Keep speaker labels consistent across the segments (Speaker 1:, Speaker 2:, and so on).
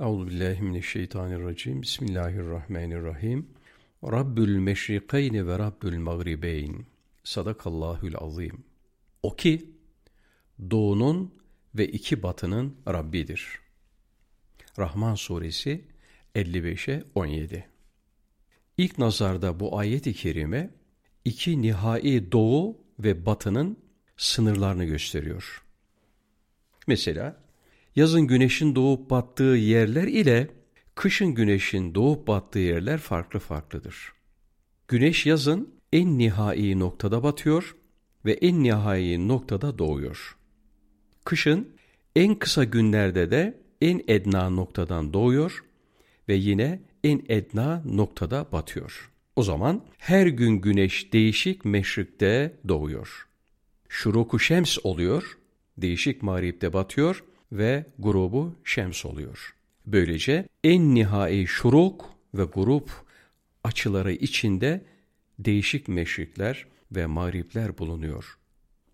Speaker 1: Euzubillahimineşşeytanirracim. Bismillahirrahmanirrahim. Rabbül meşrikeyni ve Rabbül mağribeyn. Sadakallahül azim. O ki doğunun ve iki batının Rabbidir. Rahman suresi 55'e 17. İlk nazarda bu ayet-i kerime iki nihai doğu ve batının sınırlarını gösteriyor. Mesela yazın güneşin doğup battığı yerler ile kışın güneşin doğup battığı yerler farklı farklıdır. Güneş yazın en nihai noktada batıyor ve en nihai noktada doğuyor. Kışın en kısa günlerde de en edna noktadan doğuyor ve yine en edna noktada batıyor. O zaman her gün güneş değişik meşrikte doğuyor. Şuruku şems oluyor, değişik mağripte batıyor ve grubu şems oluyor. Böylece en nihai şuruk ve grup açıları içinde değişik meşrikler ve mağripler bulunuyor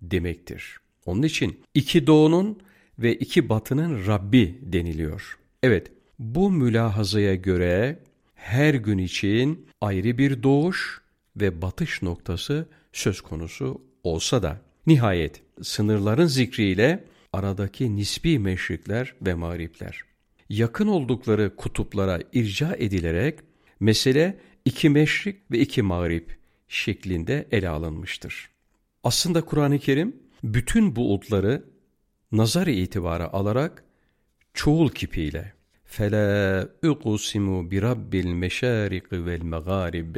Speaker 1: demektir. Onun için iki doğunun ve iki batının Rabbi deniliyor. Evet, bu mülahazaya göre her gün için ayrı bir doğuş ve batış noktası söz konusu olsa da nihayet sınırların zikriyle aradaki nispi meşrikler ve mağripler. Yakın oldukları kutuplara irca edilerek mesele iki meşrik ve iki mağrip şeklinde ele alınmıştır. Aslında Kur'an-ı Kerim bütün bu utları nazar itibara alarak çoğul kipiyle fela uqsimu bi rabbil meşarik vel magarib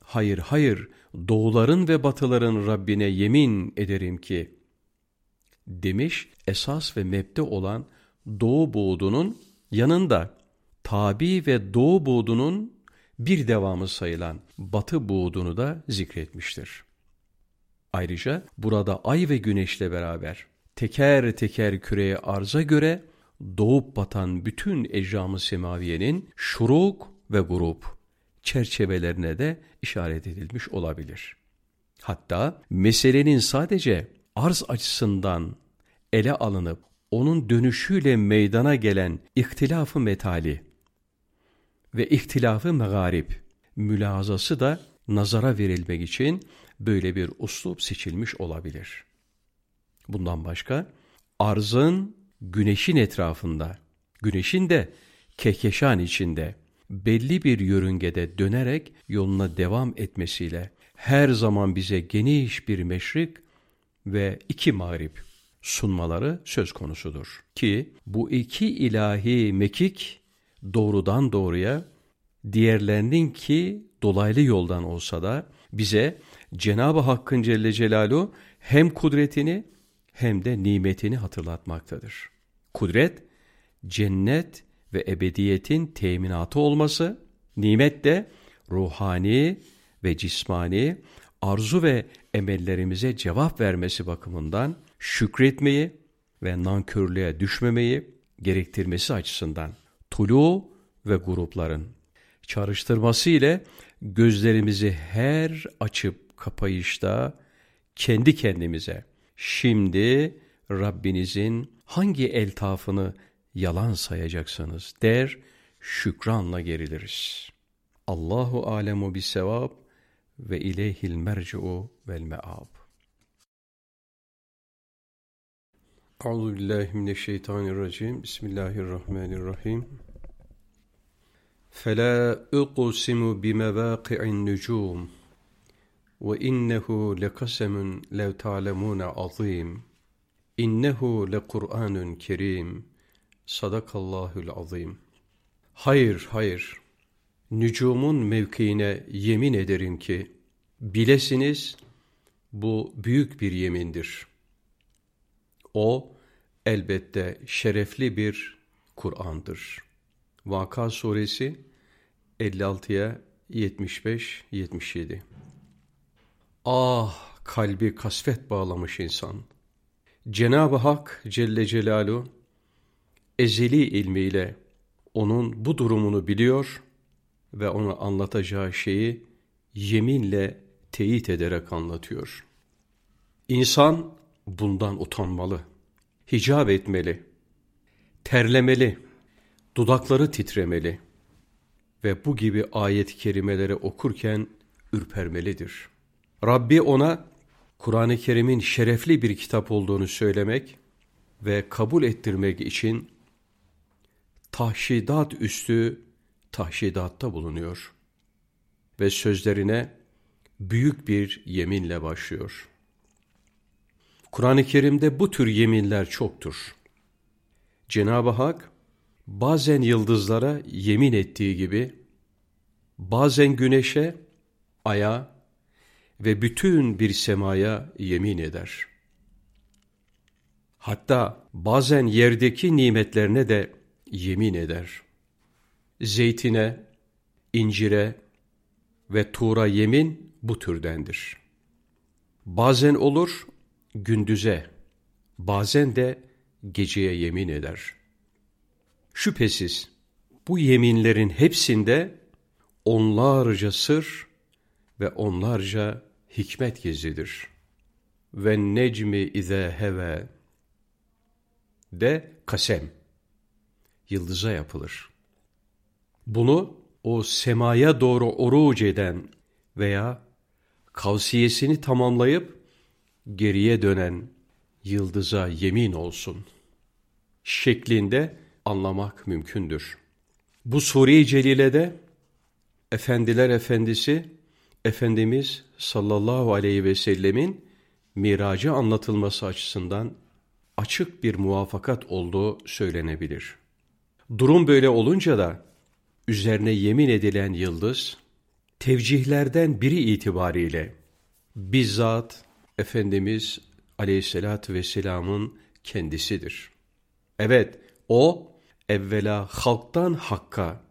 Speaker 1: hayır hayır doğuların ve batıların Rabbine yemin ederim ki demiş esas ve mebde olan doğu buğdunun yanında tabi ve doğu buğdunun bir devamı sayılan batı buğdunu da zikretmiştir. Ayrıca burada ay ve güneşle beraber teker teker küreye arza göre doğup batan bütün ecramı semaviyenin şuruk ve grup çerçevelerine de işaret edilmiş olabilir. Hatta meselenin sadece arz açısından ele alınıp onun dönüşüyle meydana gelen ihtilafı metali ve ihtilafı megarip mülazası da nazara verilmek için böyle bir uslup seçilmiş olabilir. Bundan başka arzın güneşin etrafında, güneşin de kehkeşan içinde belli bir yörüngede dönerek yoluna devam etmesiyle her zaman bize geniş bir meşrik ve iki mağrip sunmaları söz konusudur. Ki bu iki ilahi mekik doğrudan doğruya diğerlerinin ki dolaylı yoldan olsa da bize Cenab-ı Hakk'ın Celle Celaluhu hem kudretini hem de nimetini hatırlatmaktadır. Kudret, cennet ve ebediyetin teminatı olması, nimet de ruhani ve cismani arzu ve emellerimize cevap vermesi bakımından şükretmeyi ve nankörlüğe düşmemeyi gerektirmesi açısından tulu ve grupların çağrıştırması ile gözlerimizi her açıp kapayışta kendi kendimize şimdi Rabbinizin hangi eltafını yalan sayacaksınız der şükranla geriliriz. Allahu alemu bis sevab ve ileyhil merci'u vel me'ab. Euzu billahi mineşşeytanirracim. Bismillahirrahmanirrahim. Fela uqsimu bimevaqi'in nucum ve innehu lekasemun lev ta'lemun azim. İnnehu lekur'anun kerim. Sadakallahul azim. Hayır, hayır. Nücumun mevkiine yemin ederim ki, bilesiniz bu büyük bir yemindir. O elbette şerefli bir Kur'an'dır. Vaka suresi 56'ya 75-77 Ah kalbi kasvet bağlamış insan. Cenab-ı Hak Celle Celaluhu ezeli ilmiyle onun bu durumunu biliyor ve ona anlatacağı şeyi yeminle teyit ederek anlatıyor. İnsan bundan utanmalı, hicap etmeli, terlemeli, dudakları titremeli ve bu gibi ayet-i kerimeleri okurken ürpermelidir. Rabbi ona Kur'an-ı Kerim'in şerefli bir kitap olduğunu söylemek ve kabul ettirmek için tahşidat üstü tahşidatta bulunuyor ve sözlerine büyük bir yeminle başlıyor. Kur'an-ı Kerim'de bu tür yeminler çoktur. Cenab-ı Hak bazen yıldızlara yemin ettiği gibi bazen güneşe, aya ve bütün bir semaya yemin eder. Hatta bazen yerdeki nimetlerine de yemin eder. Zeytine, incire ve tuğra yemin bu türdendir. Bazen olur gündüze, bazen de geceye yemin eder. Şüphesiz bu yeminlerin hepsinde onlarca sır ve onlarca hikmet gizlidir. Ve necmi ize heve de kasem yıldıza yapılır. Bunu o semaya doğru oruç eden veya kavsiyesini tamamlayıp geriye dönen yıldıza yemin olsun şeklinde anlamak mümkündür. Bu Sure-i Celile'de Efendiler Efendisi Efendimiz sallallahu aleyhi ve sellemin miracı anlatılması açısından açık bir muvafakat olduğu söylenebilir. Durum böyle olunca da üzerine yemin edilen yıldız tevcihlerden biri itibariyle bizzat Efendimiz aleyhissalatü vesselamın kendisidir. Evet, o evvela halktan hakka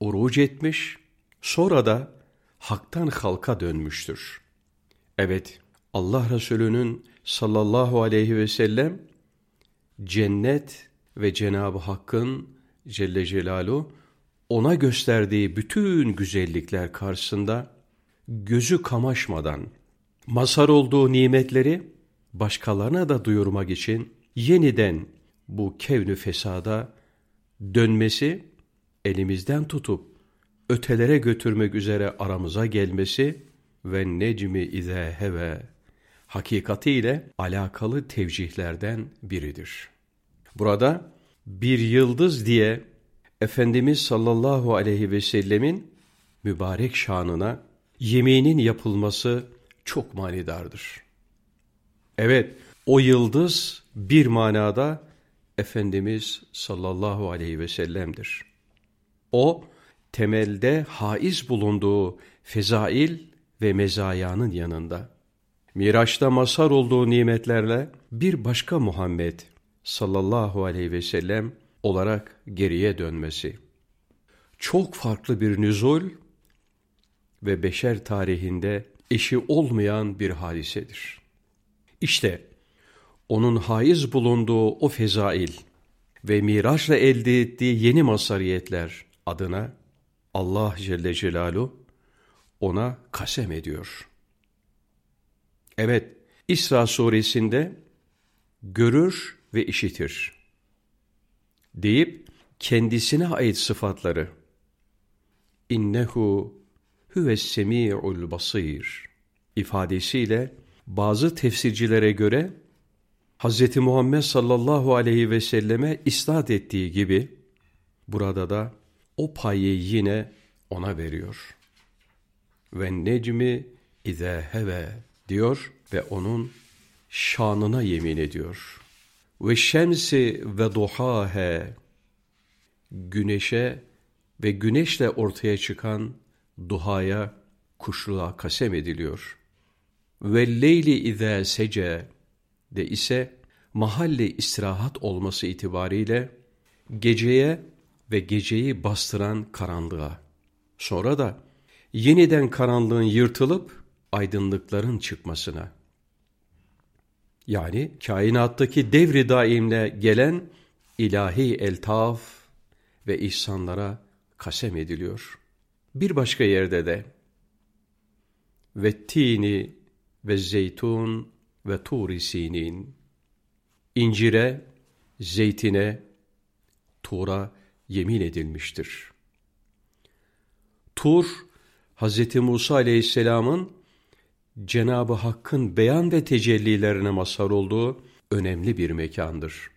Speaker 1: oruç etmiş, sonra da haktan halka dönmüştür. Evet, Allah Resulü'nün sallallahu aleyhi ve sellem cennet ve Cenab-ı Hakk'ın Celle Celaluhu ona gösterdiği bütün güzellikler karşısında gözü kamaşmadan mazhar olduğu nimetleri başkalarına da duyurmak için yeniden bu kevnü fesada dönmesi, elimizden tutup ötelere götürmek üzere aramıza gelmesi ve necmi ize heve hakikatiyle alakalı tevcihlerden biridir. Burada bir yıldız diye Efendimiz sallallahu aleyhi ve sellemin mübarek şanına yeminin yapılması çok manidardır. Evet, o yıldız bir manada Efendimiz sallallahu aleyhi ve sellem'dir. O, temelde haiz bulunduğu fezail ve mezayanın yanında, Miraç'ta mazhar olduğu nimetlerle bir başka Muhammed sallallahu aleyhi ve sellem olarak geriye dönmesi. Çok farklı bir nüzul ve beşer tarihinde eşi olmayan bir hadisedir. İşte onun haiz bulunduğu o fezail ve miraçla elde ettiği yeni masariyetler adına Allah Celle Celaluhu ona kasem ediyor. Evet, İsra suresinde görür ve işitir deyip kendisine ait sıfatları innehu huves semi'ul basir ifadesiyle bazı tefsircilere göre Hz. Muhammed sallallahu aleyhi ve selleme isnat ettiği gibi burada da o payı yine ona veriyor. Ve necmi ize heve diyor ve onun şanına yemin ediyor. Ve şemsi ve duhahe güneşe ve güneşle ortaya çıkan duhaya, kuşluğa kasem ediliyor. Ve leyli izâ sece de ise mahalli istirahat olması itibariyle geceye ve geceyi bastıran karanlığa. Sonra da yeniden karanlığın yırtılıp aydınlıkların çıkmasına. Yani kainattaki devri daimle gelen ilahi eltaf ve ihsanlara kasem ediliyor. Bir başka yerde de ve tini ve zeytun ve turi sinin incire, zeytine, tura yemin edilmiştir. Tur, Hz. Musa aleyhisselamın Cenab-ı Hakk'ın beyan ve tecellilerine mazhar olduğu önemli bir mekandır.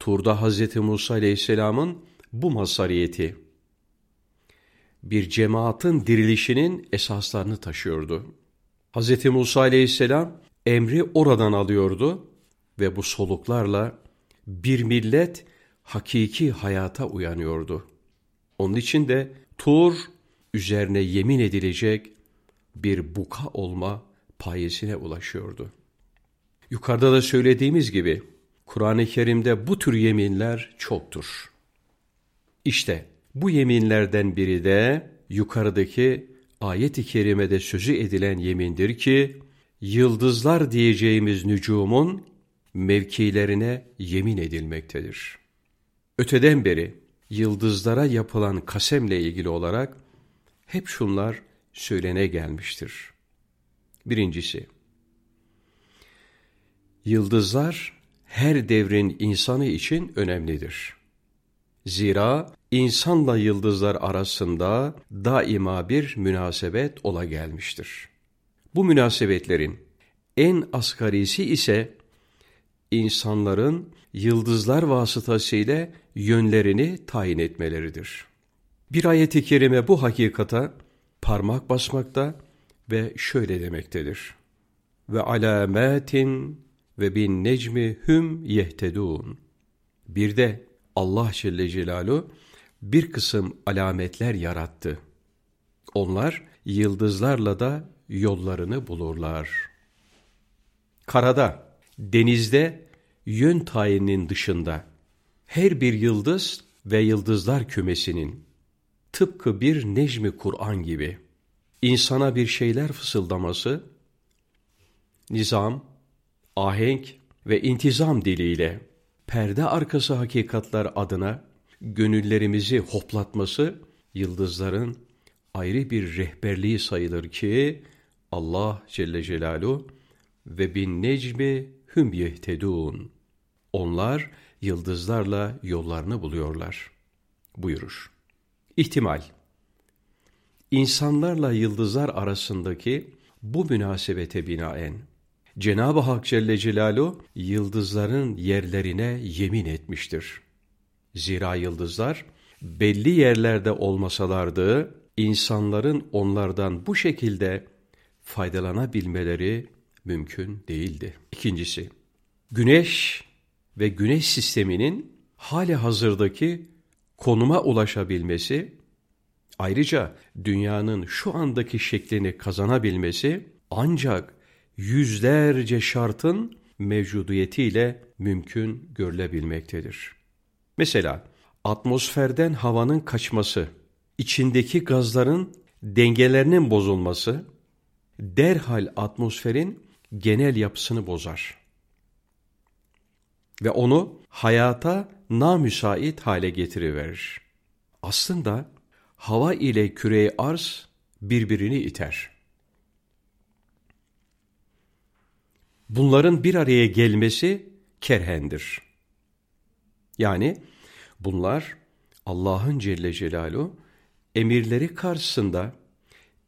Speaker 1: Tur'da Hz. Musa aleyhisselamın bu mazhariyeti, bir cemaatin dirilişinin esaslarını taşıyordu. Hz. Musa aleyhisselam emri oradan alıyordu ve bu soluklarla bir millet hakiki hayata uyanıyordu. Onun için de Tur üzerine yemin edilecek bir buka olma payesine ulaşıyordu. Yukarıda da söylediğimiz gibi Kur'an-ı Kerim'de bu tür yeminler çoktur. İşte bu yeminlerden biri de yukarıdaki ayet-i kerimede sözü edilen yemindir ki, yıldızlar diyeceğimiz nücumun mevkilerine yemin edilmektedir. Öteden beri yıldızlara yapılan kasemle ilgili olarak hep şunlar söylene gelmiştir. Birincisi, yıldızlar her devrin insanı için önemlidir. Zira insanla yıldızlar arasında daima bir münasebet ola gelmiştir. Bu münasebetlerin en asgarisi ise insanların yıldızlar vasıtasıyla yönlerini tayin etmeleridir. Bir ayeti kerime bu hakikata parmak basmakta ve şöyle demektedir. Ve alametin ve bin necmi hüm yehtedun. Bir de Allah Celle Celaluhu bir kısım alametler yarattı. Onlar yıldızlarla da yollarını bulurlar. Karada, denizde yön tayininin dışında her bir yıldız ve yıldızlar kümesinin tıpkı bir necmi Kur'an gibi insana bir şeyler fısıldaması, nizam, ahenk ve intizam diliyle perde arkası hakikatlar adına gönüllerimizi hoplatması yıldızların ayrı bir rehberliği sayılır ki Allah Celle Celaluhu ve bin necmi hüm yehtedun. Onlar yıldızlarla yollarını buluyorlar buyurur. İhtimal İnsanlarla yıldızlar arasındaki bu münasebete binaen Cenab-ı Hak Celle Celaluhu yıldızların yerlerine yemin etmiştir. Zira yıldızlar belli yerlerde olmasalardı insanların onlardan bu şekilde faydalanabilmeleri mümkün değildi. İkincisi, güneş ve güneş sisteminin hali hazırdaki konuma ulaşabilmesi, ayrıca dünyanın şu andaki şeklini kazanabilmesi ancak yüzlerce şartın mevcudiyetiyle mümkün görülebilmektedir. Mesela atmosferden havanın kaçması, içindeki gazların dengelerinin bozulması derhal atmosferin genel yapısını bozar. Ve onu hayata namüsait hale getiriverir. Aslında hava ile küre arz birbirini iter. Bunların bir araya gelmesi kerhendir. Yani bunlar Allah'ın Celle Celaluhu emirleri karşısında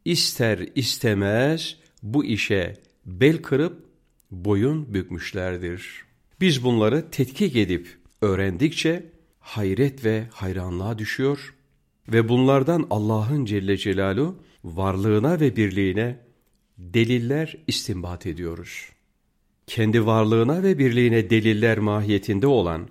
Speaker 1: ister istemez bu işe bel kırıp boyun bükmüşlerdir. Biz bunları tetkik edip öğrendikçe hayret ve hayranlığa düşüyor ve bunlardan Allah'ın Celle Celaluhu varlığına ve birliğine deliller istinbat ediyoruz. Kendi varlığına ve birliğine deliller mahiyetinde olan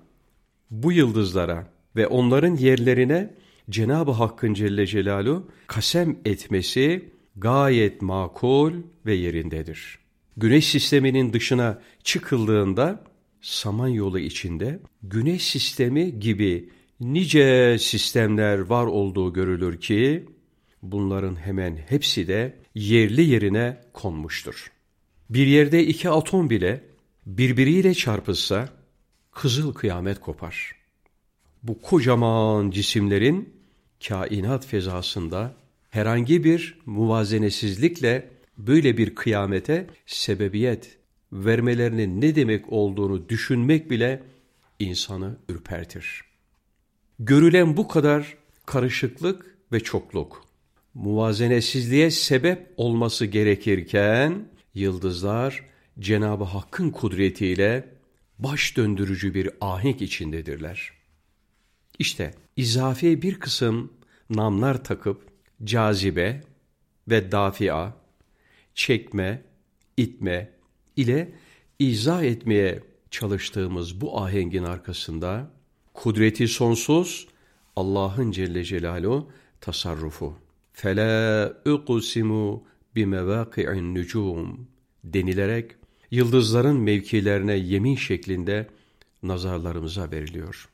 Speaker 1: bu yıldızlara ve onların yerlerine Cenab-ı Hakk'ın Celle Celaluhu kasem etmesi gayet makul ve yerindedir. Güneş sisteminin dışına çıkıldığında Samanyolu içinde güneş sistemi gibi nice sistemler var olduğu görülür ki bunların hemen hepsi de yerli yerine konmuştur. Bir yerde iki atom bile birbiriyle çarpışsa kızıl kıyamet kopar. Bu kocaman cisimlerin kainat fezasında herhangi bir muvazenesizlikle böyle bir kıyamete sebebiyet vermelerinin ne demek olduğunu düşünmek bile insanı ürpertir. görülen bu kadar karışıklık ve çokluk, muvazenesizliğe sebep olması gerekirken, yıldızlar Cenab-ı Hakk'ın kudretiyle baş döndürücü bir ahenk içindedirler. İşte izafi bir kısım namlar takıp cazibe ve dafia, çekme, itme ile izah etmeye çalıştığımız bu ahengin arkasında kudreti sonsuz Allah'ın Celle Celaluhu tasarrufu. Fela uqsimu bimevâki'in nücum denilerek yıldızların mevkilerine yemin şeklinde nazarlarımıza veriliyor.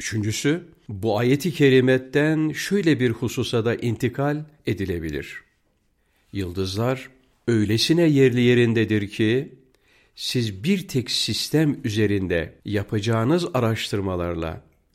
Speaker 1: Üçüncüsü, bu ayeti kerimetten şöyle bir hususa da intikal edilebilir. Yıldızlar öylesine yerli yerindedir ki, siz bir tek sistem üzerinde yapacağınız araştırmalarla